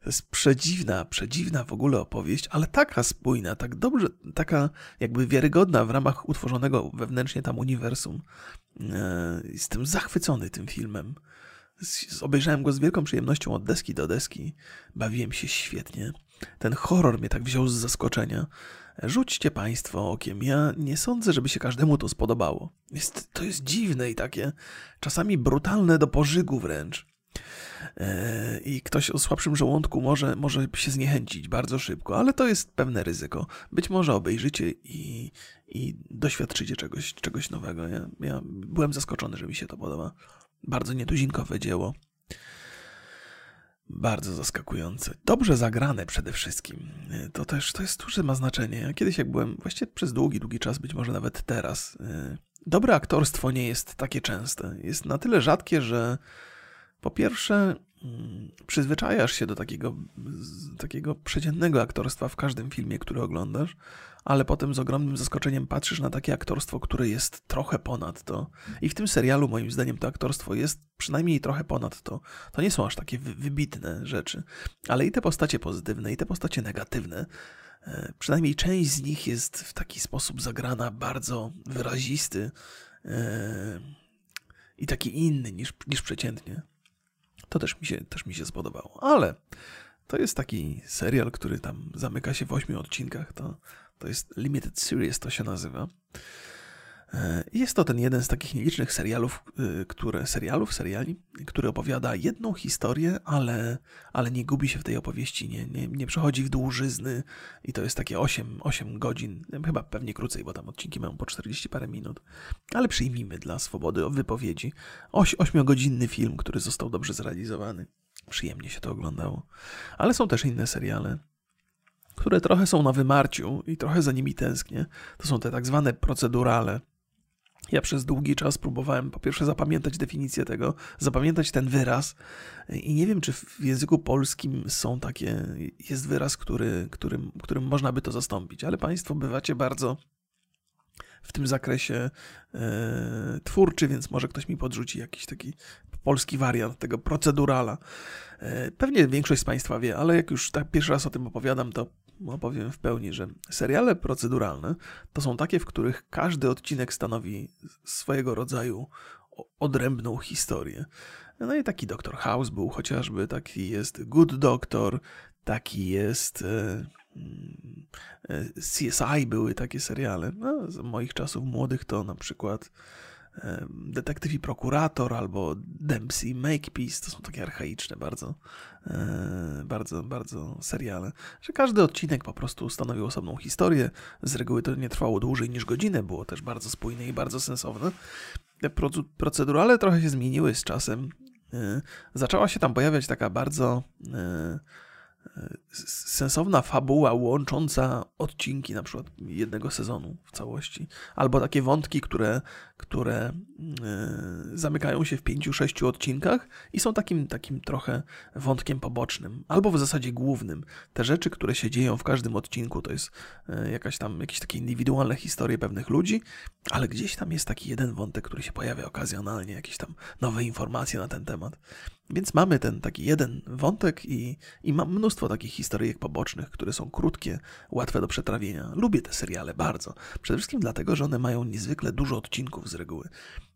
To jest przedziwna, przedziwna w ogóle opowieść, ale taka spójna, tak dobrze, taka jakby wiarygodna w ramach utworzonego wewnętrznie tam uniwersum. E, jestem zachwycony tym filmem. Obejrzałem go z wielką przyjemnością od deski do deski. Bawiłem się świetnie. Ten horror mnie tak wziął z zaskoczenia. Rzućcie Państwo okiem. Ja nie sądzę, żeby się każdemu to spodobało. Jest, to jest dziwne i takie czasami brutalne do pożygu wręcz. E, i ktoś o słabszym żołądku może, może się zniechęcić bardzo szybko, ale to jest pewne ryzyko. Być może obejrzycie i, i doświadczycie czegoś, czegoś nowego. Ja, ja byłem zaskoczony, że mi się to podoba. Bardzo nietuzinkowe dzieło. Bardzo zaskakujące. Dobrze zagrane przede wszystkim. E, to też to jest duże ma znaczenie. Ja kiedyś jak byłem, właściwie przez długi, długi czas, być może nawet teraz, e, dobre aktorstwo nie jest takie częste. Jest na tyle rzadkie, że po pierwsze, mm, przyzwyczajasz się do takiego, takiego przeciętnego aktorstwa w każdym filmie, który oglądasz, ale potem z ogromnym zaskoczeniem patrzysz na takie aktorstwo, które jest trochę ponad to. I w tym serialu, moim zdaniem, to aktorstwo jest przynajmniej trochę ponad to. To nie są aż takie wybitne rzeczy, ale i te postacie pozytywne, i te postacie negatywne. E, przynajmniej część z nich jest w taki sposób zagrana bardzo wyrazisty e, i taki inny niż, niż przeciętnie. To też mi się, też mi się spodobało. Ale to jest taki serial, który tam zamyka się w ośmiu odcinkach. To, to jest Limited Series, to się nazywa. E, jest to ten jeden z takich nielicznych serialów, e, które, serialów, seriali, który opowiada jedną historię, ale, ale nie gubi się w tej opowieści, nie, nie, nie przechodzi w dłużyzny i to jest takie 8, 8 godzin, chyba pewnie krócej, bo tam odcinki mają po 40 parę minut, ale przyjmijmy dla swobody wypowiedzi 8-godzinny film, który został dobrze zrealizowany. Przyjemnie się to oglądało. Ale są też inne seriale, które trochę są na wymarciu i trochę za nimi tęsknię. To są te tak zwane procedurale, ja przez długi czas próbowałem po pierwsze zapamiętać definicję tego, zapamiętać ten wyraz i nie wiem, czy w języku polskim są takie, jest wyraz, który, którym, którym można by to zastąpić, ale Państwo bywacie bardzo w tym zakresie e, twórczy, więc może ktoś mi podrzuci jakiś taki polski wariant tego procedurala. E, pewnie większość z Państwa wie, ale jak już tak pierwszy raz o tym opowiadam, to opowiem w pełni, że seriale proceduralne to są takie, w których każdy odcinek stanowi swojego rodzaju odrębną historię. No i taki Doktor House był chociażby, taki jest Good Doctor, taki jest e, mm, e, CSI były takie seriale. No, z moich czasów młodych to na przykład Detektyw i prokurator albo Dempsey Makepeace to są takie archaiczne bardzo, e, bardzo, bardzo seriale, że każdy odcinek po prostu stanowił osobną historię. Z reguły to nie trwało dłużej niż godzinę, było też bardzo spójne i bardzo sensowne. Te procedurale trochę się zmieniły z czasem. E, zaczęła się tam pojawiać taka bardzo e, sensowna fabuła łącząca odcinki na przykład jednego sezonu w całości, albo takie wątki, które, które e, zamykają się w pięciu, sześciu odcinkach i są takim, takim trochę wątkiem pobocznym, albo w zasadzie głównym. Te rzeczy, które się dzieją w każdym odcinku, to jest e, jakaś tam, jakieś takie indywidualne historie pewnych ludzi, ale gdzieś tam jest taki jeden wątek, który się pojawia okazjonalnie, jakieś tam nowe informacje na ten temat. Więc mamy ten taki jeden wątek i, i mam mnóstwo takich historyjek pobocznych, które są krótkie, łatwe do przetrawienia. Lubię te seriale bardzo. Przede wszystkim dlatego, że one mają niezwykle dużo odcinków z reguły.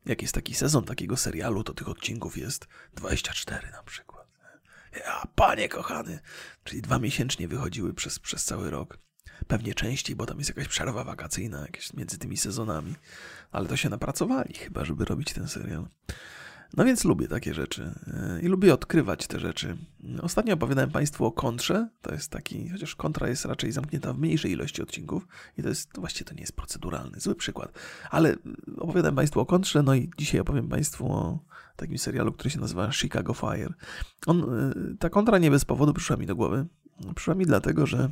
Jak jest taki sezon takiego serialu, to tych odcinków jest 24 na przykład. Ja, panie kochany! Czyli dwa miesięcznie wychodziły przez, przez cały rok. Pewnie częściej, bo tam jest jakaś przerwa wakacyjna jakieś między tymi sezonami. Ale to się napracowali chyba, żeby robić ten serial. No więc lubię takie rzeczy e, i lubię odkrywać te rzeczy. Ostatnio opowiadałem Państwu o kontrze. To jest taki, chociaż kontra jest raczej zamknięta w mniejszej ilości odcinków i to jest, właściwie to nie jest proceduralny, zły przykład. Ale opowiadałem Państwu o kontrze, no i dzisiaj opowiem Państwu o takim serialu, który się nazywa Chicago Fire. On, e, ta kontra nie bez powodu przyszła mi do głowy. Przyszła mi dlatego, że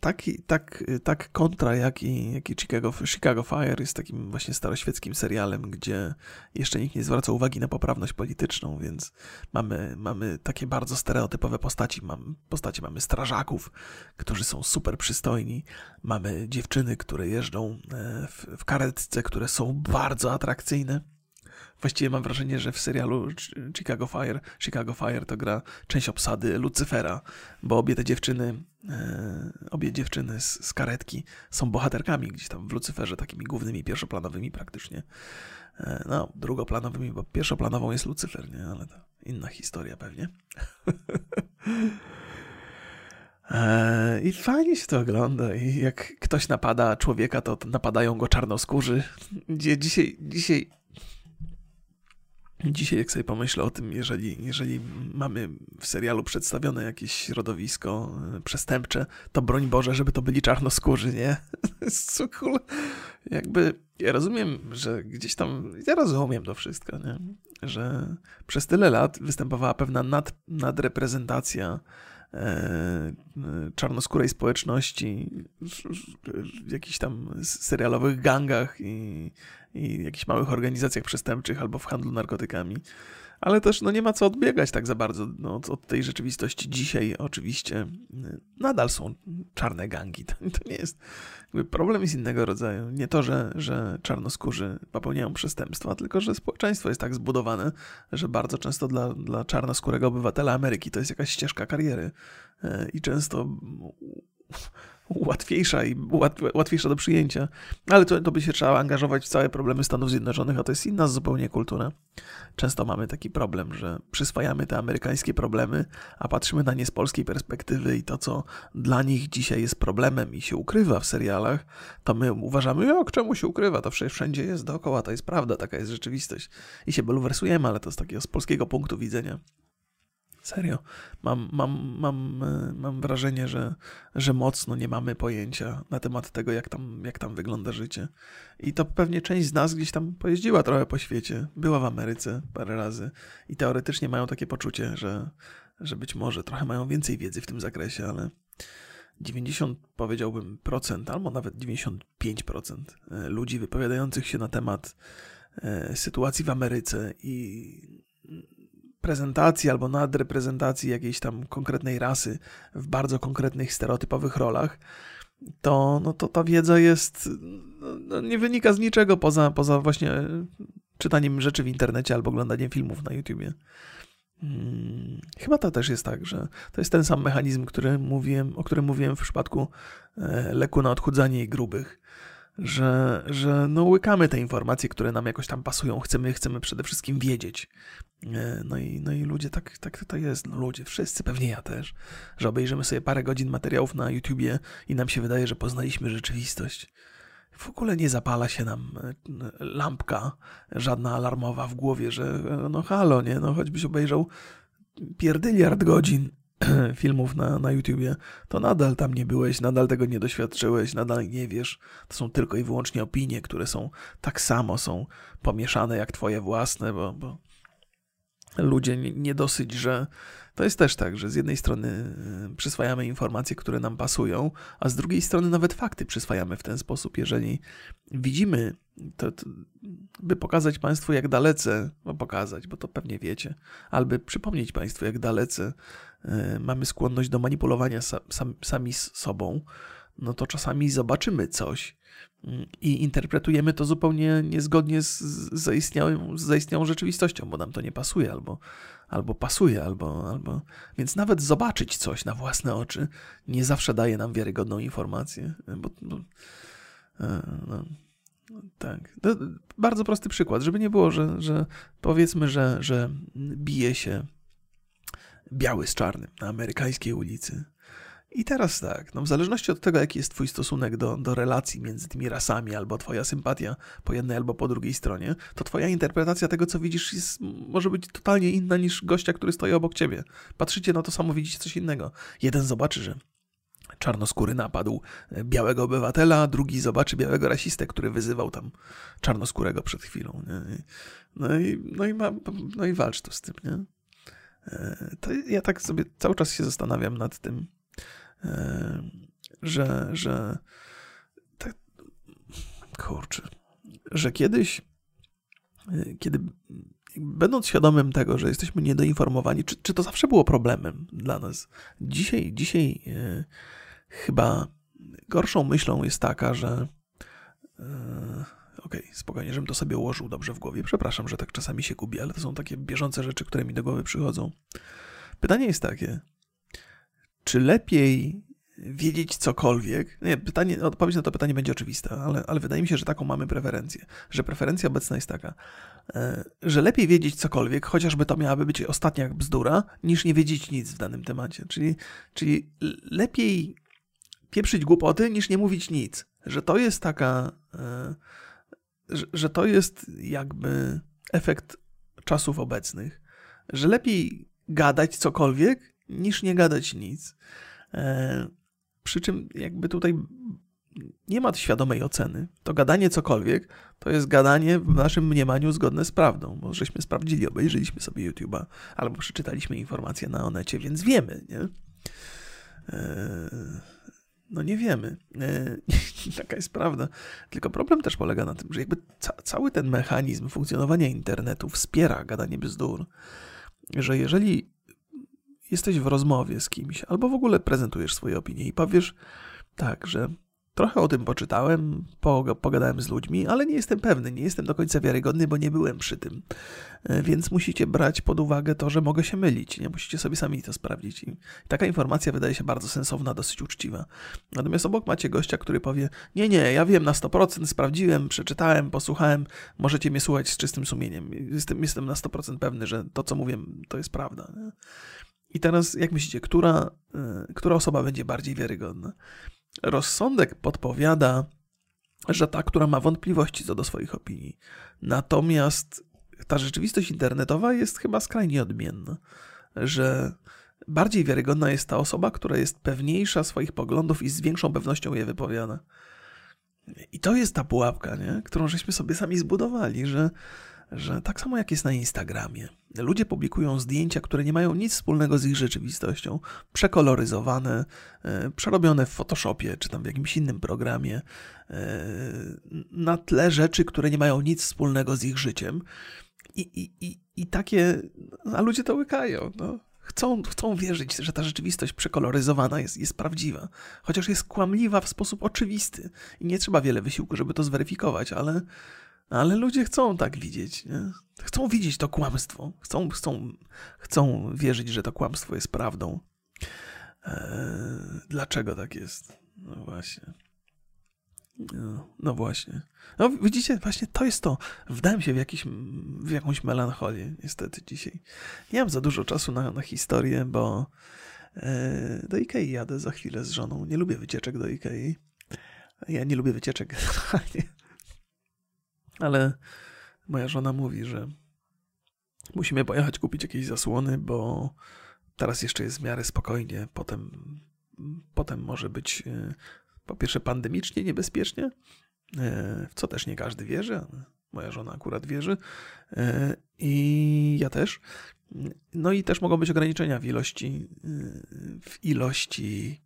tak, tak, tak kontra, jak i, jak i Chicago, Chicago Fire jest takim właśnie staroświeckim serialem, gdzie jeszcze nikt nie zwraca uwagi na poprawność polityczną, więc mamy, mamy takie bardzo stereotypowe postaci. Mam, postaci mamy strażaków, którzy są super przystojni, mamy dziewczyny, które jeżdżą e, w, w karetce, które są bardzo atrakcyjne Właściwie mam wrażenie, że w serialu Chicago Fire, Chicago Fire to gra część obsady Lucyfera, bo obie te dziewczyny, e, obie dziewczyny z, z, karetki są bohaterkami gdzieś tam w Lucyferze, takimi głównymi, pierwszoplanowymi praktycznie. E, no, drugoplanowymi, bo pierwszoplanową jest Lucyfer, nie? Ale to inna historia pewnie. E, I fajnie się to ogląda. I jak ktoś napada człowieka, to napadają go czarnoskórzy. Dzisiaj, dzisiaj Dzisiaj, jak sobie pomyślę o tym, jeżeli, jeżeli mamy w serialu przedstawione jakieś środowisko e, przestępcze, to broń Boże, żeby to byli czarnoskórzy, nie? Cool. Jakby ja rozumiem, że gdzieś tam, ja rozumiem to wszystko, nie? Że przez tyle lat występowała pewna nad, nadreprezentacja czarnoskórej społeczności w jakichś tam serialowych gangach i i jakichś małych organizacjach przestępczych albo w handlu narkotykami. Ale też no, nie ma co odbiegać tak za bardzo no, od, tej rzeczywistości. Dzisiaj oczywiście y, nadal są czarne gangi. To, to nie jest. problem jest innego rodzaju. Nie to, że, że czarnoskórzy popełniają przestępstwa, tylko że społeczeństwo jest tak zbudowane, że bardzo często dla, dla czarnoskórego obywatela Ameryki to jest jakaś ścieżka kariery. Y, I często łatwiejsza i łatwiejsza do przyjęcia. Ale to, to by się trzeba angażować w całe problemy Stanów Zjednoczonych, a to jest inna zupełnie kultura. Często mamy taki problem, że przyswajamy te amerykańskie problemy, a patrzymy na nie z polskiej perspektywy i to, co dla nich dzisiaj jest problemem i się ukrywa w serialach, to my uważamy, jak czemu się ukrywa? To wszędzie jest dookoła, to jest prawda, taka jest rzeczywistość. I się bulwersujemy, ale to z takiego z polskiego punktu widzenia. Serio. Mam, mam, mam, e, mam wrażenie, że, że mocno nie mamy pojęcia na temat tego, jak tam, jak tam wygląda życie. I to pewnie część z nas gdzieś tam pojeździła trochę po świecie, była w Ameryce parę razy i teoretycznie mają takie poczucie, że, że być może trochę mają więcej wiedzy w tym zakresie, ale 90 powiedziałbym procent, albo nawet 95% e, ludzi wypowiadających się na temat e, sytuacji w Ameryce i prezentacji albo nadreprezentacji jakiejś tam konkretnej rasy w bardzo konkretnych, stereotypowych rolach, to, no to ta wiedza jest, no, nie wynika z niczego poza, poza właśnie czytaniem rzeczy w internecie albo oglądaniem filmów na YouTubie. Hmm, chyba to też jest tak, że to jest ten sam mechanizm, który mówiłem, o którym mówiłem w przypadku e, leku na odchudzanie i grubych że, że no łykamy te informacje, które nam jakoś tam pasują. Chcemy, chcemy przede wszystkim wiedzieć. E, no i, no i ludzie, tak, tak to jest. No ludzie, wszyscy, pewnie ja też, że obejrzymy sobie parę godzin materiałów na YouTubie i nam się wydaje, że poznaliśmy rzeczywistość. W ogóle nie zapala się nam e, lampka żadna alarmowa w głowie, że e, no halo, nie, no choćbyś obejrzał pierdyliard godzin filmów na, na YouTubie, to nadal tam nie byłeś, nadal tego nie doświadczyłeś, nadal nie wiesz. To są tylko i wyłącznie opinie, które są tak samo są pomieszane jak twoje własne, bo, bo ludzie nie, nie dosyć, że to jest też tak, że z jednej strony y, przyswajamy informacje, które nam pasują, a z drugiej strony nawet fakty przyswajamy w ten sposób. Jeżeli widzimy, to, to by pokazać Państwu, jak dalece, no pokazać, bo to pewnie wiecie, albo przypomnieć Państwu, jak dalece y, mamy skłonność do manipulowania sam, sami z sobą, no to czasami zobaczymy coś, i interpretujemy to zupełnie niezgodnie z zaistniałą, z zaistniałą rzeczywistością, bo nam to nie pasuje, albo, albo pasuje, albo, albo. Więc nawet zobaczyć coś na własne oczy nie zawsze daje nam wiarygodną informację. Bo, bo e, no, tak. To bardzo prosty przykład, żeby nie było, że, że powiedzmy, że, że bije się biały z czarnym na amerykańskiej ulicy I teraz tak, no w zależności od tego, jaki jest twój stosunek do, do relacji między tymi rasami, albo twoja sympatia po jednej albo po drugiej stronie, to twoja interpretacja tego, co widzisz, jest, może być totalnie inna niż gościa, który stoi obok ciebie. Patrzycie na to samo, widzicie coś innego. Jeden zobaczy, że czarnoskóry napadł białego obywatela, drugi zobaczy białego rasistę, który wyzywał tam czarnoskórego przed chwilą. Nie? No, i, no, i ma, no i walcz to z tym, nie? E, to ja tak sobie cały czas się zastanawiam nad tym, e, że, że tak, kurczę, że kiedyś, e, kiedy będąc świadomym tego, że jesteśmy niedoinformowani, czy, czy to zawsze było problemem dla nas? Dzisiaj, dzisiaj chyba gorszą myślą jest taka, że okej, okay, spokojnie, żebym to sobie ułożył dobrze w głowie. Przepraszam, że tak czasami się gubię, ale to są takie bieżące rzeczy, które mi do głowy przychodzą. Pytanie jest takie, czy lepiej wiedzieć cokolwiek? Nie, pytanie, odpowiedź na to pytanie będzie oczywista, ale, ale wydaje mi się, że taką mamy preferencję. Że preferencja obecna jest taka, e, że lepiej wiedzieć cokolwiek, chociażby to miałaby być ostatnia bzdura, niż nie wiedzieć nic w danym temacie. Czyli, czyli lepiej pieprzyć głupoty, niż nie mówić nic. Że to jest taka, e, że, że to jest jakby efekt czasów obecnych. Że lepiej gadać cokolwiek, niż nie gadać nic. E, przy czym jakby tutaj nie ma świadomej oceny. To gadanie cokolwiek to jest gadanie w naszym mniemaniu zgodne z prawdą, bo żeśmy sprawdzili, obejrzeliśmy sobie YouTube'a albo przeczytaliśmy informacje na Onecie, więc wiemy, nie? E, no nie wiemy. E, taka jest prawda. Tylko problem też polega na tym, że jakby ca cały ten mechanizm funkcjonowania internetu wspiera gadanie bzdur że jeżeli jesteś w rozmowie z kimś, albo w ogóle prezentujesz swoje opinie i powiesz tak, że trochę o tym poczytałem, pogadałem z ludźmi, ale nie jestem pewny, nie jestem do końca wiarygodny, bo nie byłem przy tym. E, więc musicie brać pod uwagę to, że mogę się mylić. Nie musicie sobie sami to sprawdzić. I taka informacja wydaje się bardzo sensowna, dosyć uczciwa. Natomiast obok macie gościa, który powie: Nie, nie, ja wiem na 100%, sprawdziłem, przeczytałem, posłuchałem, możecie mnie słuchać z czystym sumieniem. Jestem, jestem na 100% pewny, że to, co mówię, to jest prawda. Nie? I teraz, jak myślicie, która, e, która osoba będzie bardziej wiarygodna? Rozsądek podpowiada, że ta, która ma wątpliwości co do swoich opinii. Natomiast ta rzeczywistość internetowa jest chyba skrajnie odmienna, że bardziej wiarygodna jest ta osoba, która jest pewniejsza swoich poglądów i z większą pewnością je wypowiada. I to jest ta pułapka, nie? którą żeśmy sobie sami zbudowali, że że tak samo jak jest na Instagramie, ludzie publikują zdjęcia, które nie mają nic wspólnego z ich rzeczywistością, przekoloryzowane, e, przerobione w Photoshopie czy tam w jakimś innym programie, e, na tle rzeczy, które nie mają nic wspólnego z ich życiem. I, i, i, i takie, a ludzie to łykają. No. Chcą, chcą wierzyć, że ta rzeczywistość przekoloryzowana jest, jest prawdziwa, chociaż jest kłamliwa w sposób oczywisty i nie trzeba wiele wysiłku, żeby to zweryfikować, ale, ale ludzie chcą tak widzieć. Nie? Chcą widzieć to kłamstwo. Chcą, chcą, chcą wierzyć, że to kłamstwo jest prawdą. Eee, dlaczego tak jest? No właśnie. No, no, właśnie. No widzicie, właśnie to jest to. Wdałem się w, jakiś, w jakąś melancholię, niestety dzisiaj. Nie mam za dużo czasu na, na historię, bo e, do Ikei jadę za chwilę z żoną. Nie lubię wycieczek do Ikei. Ja nie lubię wycieczek. ale moja żona mówi, że musimy pojechać kupić jakieś zasłony, bo teraz jeszcze jest w miarę spokojnie, potem, potem może być e, po pierwsze pandemicznie niebezpiecznie, e, w co też nie każdy wierzy, moja żona akurat wierzy e, i ja też. No i też mogą być ograniczenia w ilości, w ilości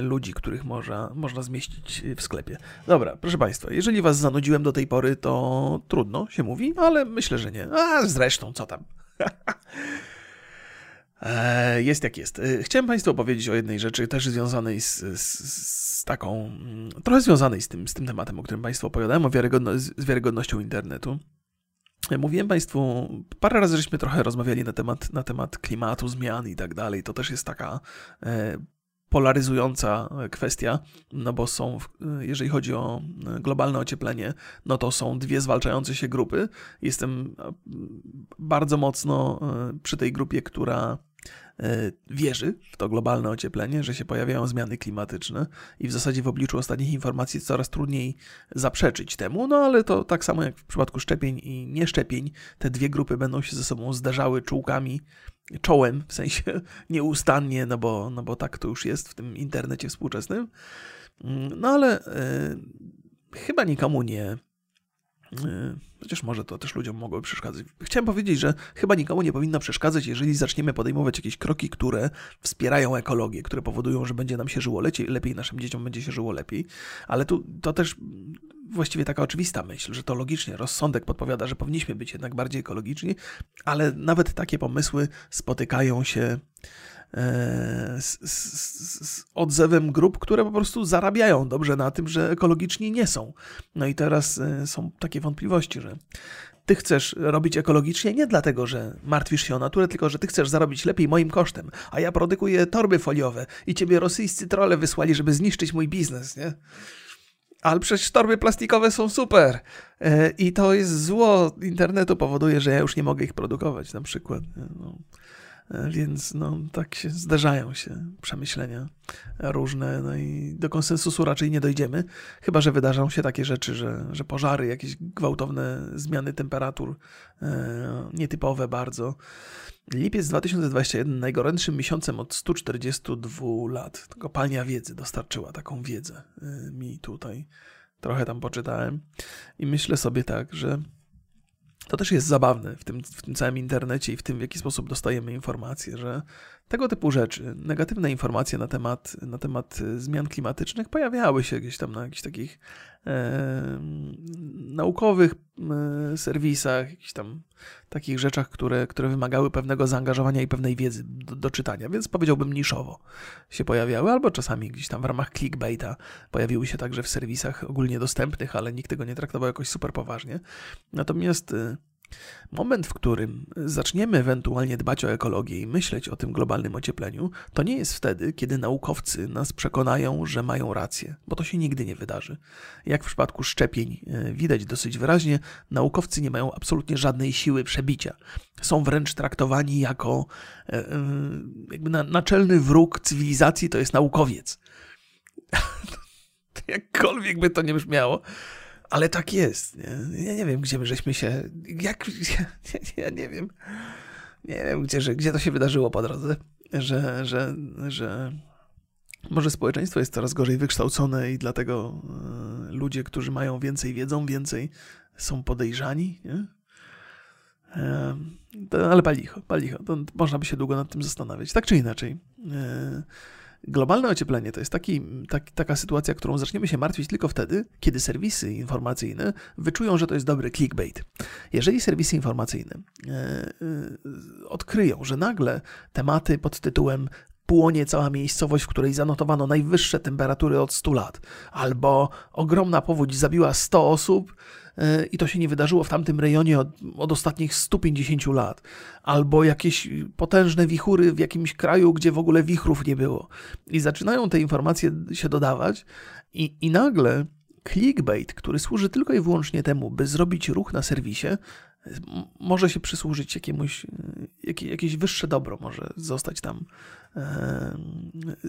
ludzi, których można, można zmieścić w sklepie. Dobra, proszę Państwa, jeżeli Was zanudziłem do tej pory, to trudno się mówi, ale myślę, że nie. A zresztą, co tam. E, jest jak jest. E, chciałem Państwu opowiedzieć o jednej rzeczy, też związanej z, z, z, taką, mm, trochę związanej z tym, z tym tematem, o którym Państwu opowiadałem, o wiarygodno, z wiarygodnością internetu. Mówiłem Państwu, parę razy żeśmy trochę rozmawiali na temat, na temat klimatu, zmian i tak dalej. To też jest taka polaryzująca kwestia, no bo są, jeżeli chodzi o globalne ocieplenie, no to są dwie zwalczające się grupy. Jestem bardzo mocno e, przy tej grupie, która e, wierzy w to globalne ocieplenie, że się pojawiają zmiany klimatyczne i w zasadzie w obliczu ostatnich informacji coraz trudniej zaprzeczyć temu, no ale to tak samo jak w przypadku szczepień i nieszczepień, te dwie grupy będą się ze sobą zderzały czułkami, czołem, w sensie nieustannie, no bo, no bo tak to już jest w tym internecie współczesnym. Mm, no ale y, chyba nikomu nie E, chociaż może to też ludziom mogłoby przeszkadzać. Chciałem powiedzieć, że chyba nikomu nie powinno przeszkadzać, jeżeli zaczniemy podejmować jakieś kroki, które wspierają ekologię, które powodują, że będzie nam się żyło lepiej, naszym dzieciom będzie się żyło lepiej. Ale tu to też właściwie taka oczywista myśl, że to logicznie rozsądek podpowiada, że powinniśmy być jednak bardziej ekologiczni, ale nawet takie pomysły spotykają się E, z, z, z, odzewem grup, które po prostu zarabiają dobrze na tym, że ekologiczni nie są. No i teraz e, są takie wątpliwości, że ty chcesz robić ekologicznie nie dlatego, że martwisz się o naturę, tylko że ty chcesz zarobić lepiej moim kosztem, a ja produkuję torby foliowe i ciebie rosyjscy trole wysłali, żeby zniszczyć mój biznes, nie? Ale przecież torby plastikowe są super. E, I to jest zło internetu, powoduje, że ja już nie mogę ich produkować, na przykład. No. Więc no, tak się zdarzają się przemyślenia różne, no i do konsensusu raczej nie dojdziemy, chyba że wydarzą się takie rzeczy, że, że pożary, jakieś gwałtowne zmiany temperatur, e, nietypowe bardzo. Lipiec 2021 najgorętszym miesiącem od 142 lat. Kopalnia wiedzy dostarczyła taką wiedzę e, mi tutaj. Trochę tam poczytałem i myślę sobie tak, że to też jest zabawne w tym, w tym całym internecie i w tym, w jaki sposób dostajemy informacje, że tego typu rzeczy, negatywne informacje na temat, na temat e, zmian klimatycznych pojawiały się gdzieś tam na jakichś takich e, naukowych e, serwisach, jakichś tam takich rzeczach, które, które wymagały pewnego zaangażowania i pewnej wiedzy do, do, czytania, więc powiedziałbym niszowo się pojawiały, albo czasami gdzieś tam w ramach clickbaita pojawiły się także w serwisach ogólnie dostępnych, ale nikt tego nie traktował jakoś super poważnie. Natomiast e, Moment, w którym zaczniemy ewentualnie dbać o ekologię i myśleć o tym globalnym ociepleniu, to nie jest wtedy, kiedy naukowcy nas przekonają, że mają rację, bo to się nigdy nie wydarzy. Jak w przypadku szczepień e, widać dosyć wyraźnie, naukowcy nie mają absolutnie żadnej siły przebicia. Są wręcz traktowani jako e, e, jakby naczelny wróg cywilizacji to jest naukowiec. Jakkolwiek by to nie brzmiało, ale tak jest. Nie? Ja nie wiem, gdzie my żeśmy się. Jak. Ja, ja nie wiem. Nie wiem, gdzie, że, gdzie to się wydarzyło po drodze, że, że, że może społeczeństwo jest coraz gorzej wykształcone i dlatego e, ludzie, którzy mają więcej wiedzą, więcej są podejrzani. Nie? E, to, ale palicho, palicho. To można by się długo nad tym zastanawiać. Tak czy inaczej. E, Globalne ocieplenie to jest taki, tak, taka sytuacja, którą zaczniemy się martwić tylko wtedy, kiedy serwisy informacyjne wyczują, że to jest dobry clickbait. Jeżeli serwisy informacyjne e, e, odkryją, że nagle tematy pod tytułem płonie cała miejscowość, w której zanotowano najwyższe temperatury od 100 lat, albo ogromna powódź zabiła 100 osób, i to się nie wydarzyło w tamtym rejonie od, od, ostatnich 150 lat, albo jakieś potężne wichury w jakimś kraju, gdzie w ogóle wichrów nie było. I zaczynają te informacje się dodawać, i, i nagle clickbait, który służy tylko i wyłącznie temu, by zrobić ruch na serwisie, może się przysłużyć jakiemuś, jakie, jakieś wyższe dobro, może zostać tam, e,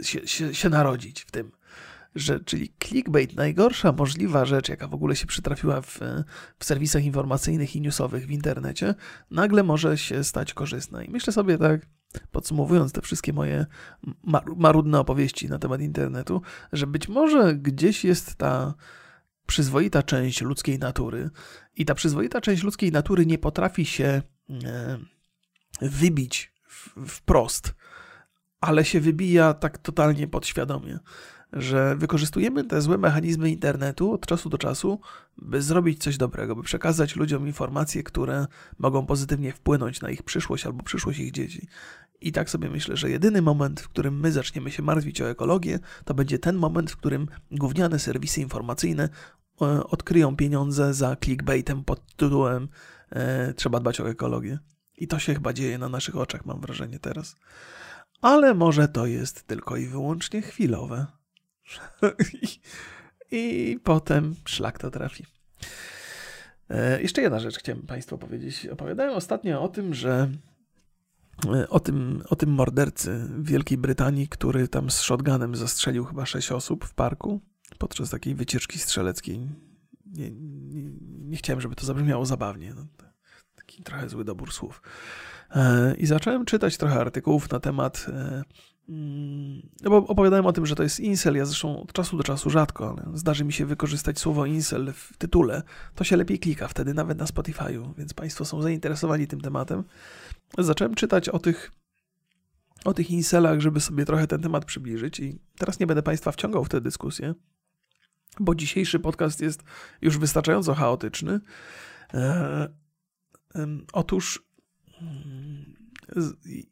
się, się, się narodzić w tym że, czyli clickbait, najgorsza możliwa rzecz, jaka w ogóle się przytrafiła w, w serwisach informacyjnych i newsowych w internecie, nagle może się stać korzystna. I myślę sobie tak, podsumowując te wszystkie moje marudne opowieści na temat internetu, że być może gdzieś jest ta przyzwoita część ludzkiej natury i ta przyzwoita część ludzkiej natury nie potrafi się e, wybić wprost, ale się wybija tak totalnie podświadomie że wykorzystujemy te złe mechanizmy internetu od czasu do czasu, by zrobić coś dobrego, by przekazać ludziom informacje, które mogą pozytywnie wpłynąć na ich przyszłość albo przyszłość ich dzieci. I tak sobie myślę, że jedyny moment, w którym my zaczniemy się martwić o ekologię, to będzie ten moment, w którym gówniane serwisy informacyjne odkryją pieniądze za clickbaitem pod tytułem e, Trzeba dbać o ekologię. I to się chyba dzieje na naszych oczach, mam wrażenie teraz. Ale może to jest tylko i wyłącznie chwilowe. I, potem szlak to trafi. E, jeszcze jedna rzecz chciałem Państwu powiedzieć. Opowiadałem ostatnio o tym, że e, o tym, o tym mordercy w Wielkiej Brytanii, który tam z shotgunem zastrzelił chyba sześć osób w parku podczas takiej wycieczki strzeleckiej. Nie, nie, nie chciałem, żeby to zabrzmiało zabawnie. No, taki trochę zły dobór słów. E, I zacząłem czytać trochę artykułów na temat. E, mm, no opowiadałem o tym, że to jest incel. Ja zresztą od czasu do czasu rzadko, ale zdarzy mi się wykorzystać słowo incel w tytule. To się lepiej klika wtedy, nawet na Spotify'u, więc Państwo są zainteresowani tym tematem. Zacząłem czytać o tych, o tych incelach, żeby sobie trochę ten temat przybliżyć, i teraz nie będę Państwa wciągał w tę dyskusję, bo dzisiejszy podcast jest już wystarczająco chaotyczny. E, otóż mm,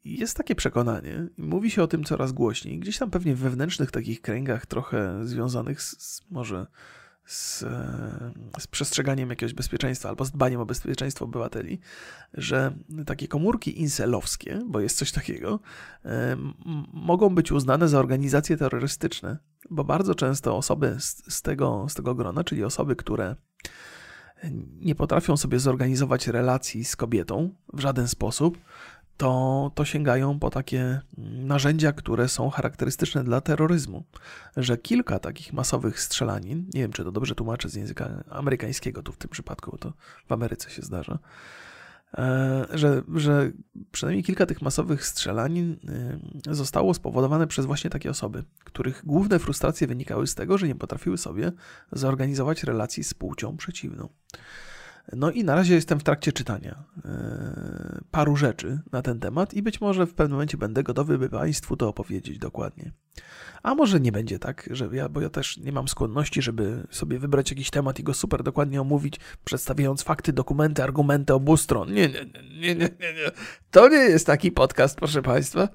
jest takie przekonanie, mówi się o tym coraz głośniej, gdzieś tam pewnie w wewnętrznych takich kręgach, trochę związanych z, z może z, z, przestrzeganiem jakiegoś bezpieczeństwa albo z dbaniem o bezpieczeństwo obywateli, że takie komórki inselowskie, bo jest coś takiego, mogą być uznane za organizacje terrorystyczne, bo bardzo często osoby z, z, tego, z tego grona, czyli osoby, które nie potrafią sobie zorganizować relacji z kobietą w żaden sposób, to, to sięgają po takie narzędzia, które są charakterystyczne dla terroryzmu. Że kilka takich masowych strzelanin, nie wiem czy to dobrze tłumaczę z języka amerykańskiego tu w tym przypadku, bo to w Ameryce się zdarza, e, że, że przynajmniej kilka tych masowych strzelanin e, zostało spowodowane przez właśnie takie osoby, których główne frustracje wynikały z tego, że nie potrafiły sobie zorganizować relacji z płcią przeciwną. No i na razie jestem w trakcie czytania e, paru rzeczy na ten temat i być może w pewnym momencie będę gotowy, by Państwu to opowiedzieć dokładnie. A może nie będzie tak, że ja, bo ja też nie mam skłonności, żeby sobie wybrać jakiś temat i go super dokładnie omówić, przedstawiając fakty, dokumenty, argumenty obu stron. Nie, nie, nie, nie, nie, nie. To nie jest taki podcast, proszę Państwa.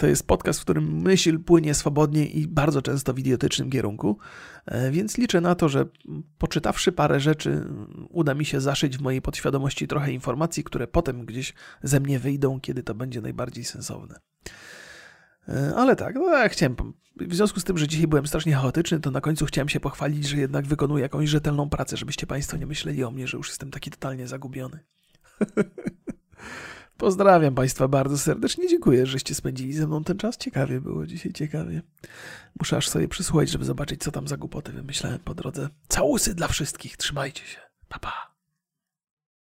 To jest podcast, w którym myśl płynie swobodnie i bardzo często w idiotycznym kierunku, e, więc liczę na to, że poczytawszy parę rzeczy, uda mi się zaszyć w mojej podświadomości trochę informacji, które potem gdzieś ze mnie wyjdą, kiedy to będzie najbardziej sensowne. E, ale tak, no ja chciałem. W związku z tym, że dzisiaj byłem strasznie chaotyczny, to na końcu chciałem się pochwalić, że jednak wykonuję jakąś rzetelną pracę, żebyście Państwo nie myśleli o mnie, że już jestem taki totalnie zagubiony. Pozdrawiam Państwa bardzo serdecznie. Dziękuję, żeście spędzili ze mną ten czas. Ciekawie było dzisiaj, ciekawie. Muszę aż sobie przysłuchać, żeby zobaczyć, co tam za głupoty wymyślałem po drodze. Całusy dla wszystkich. Trzymajcie się. Pa, pa.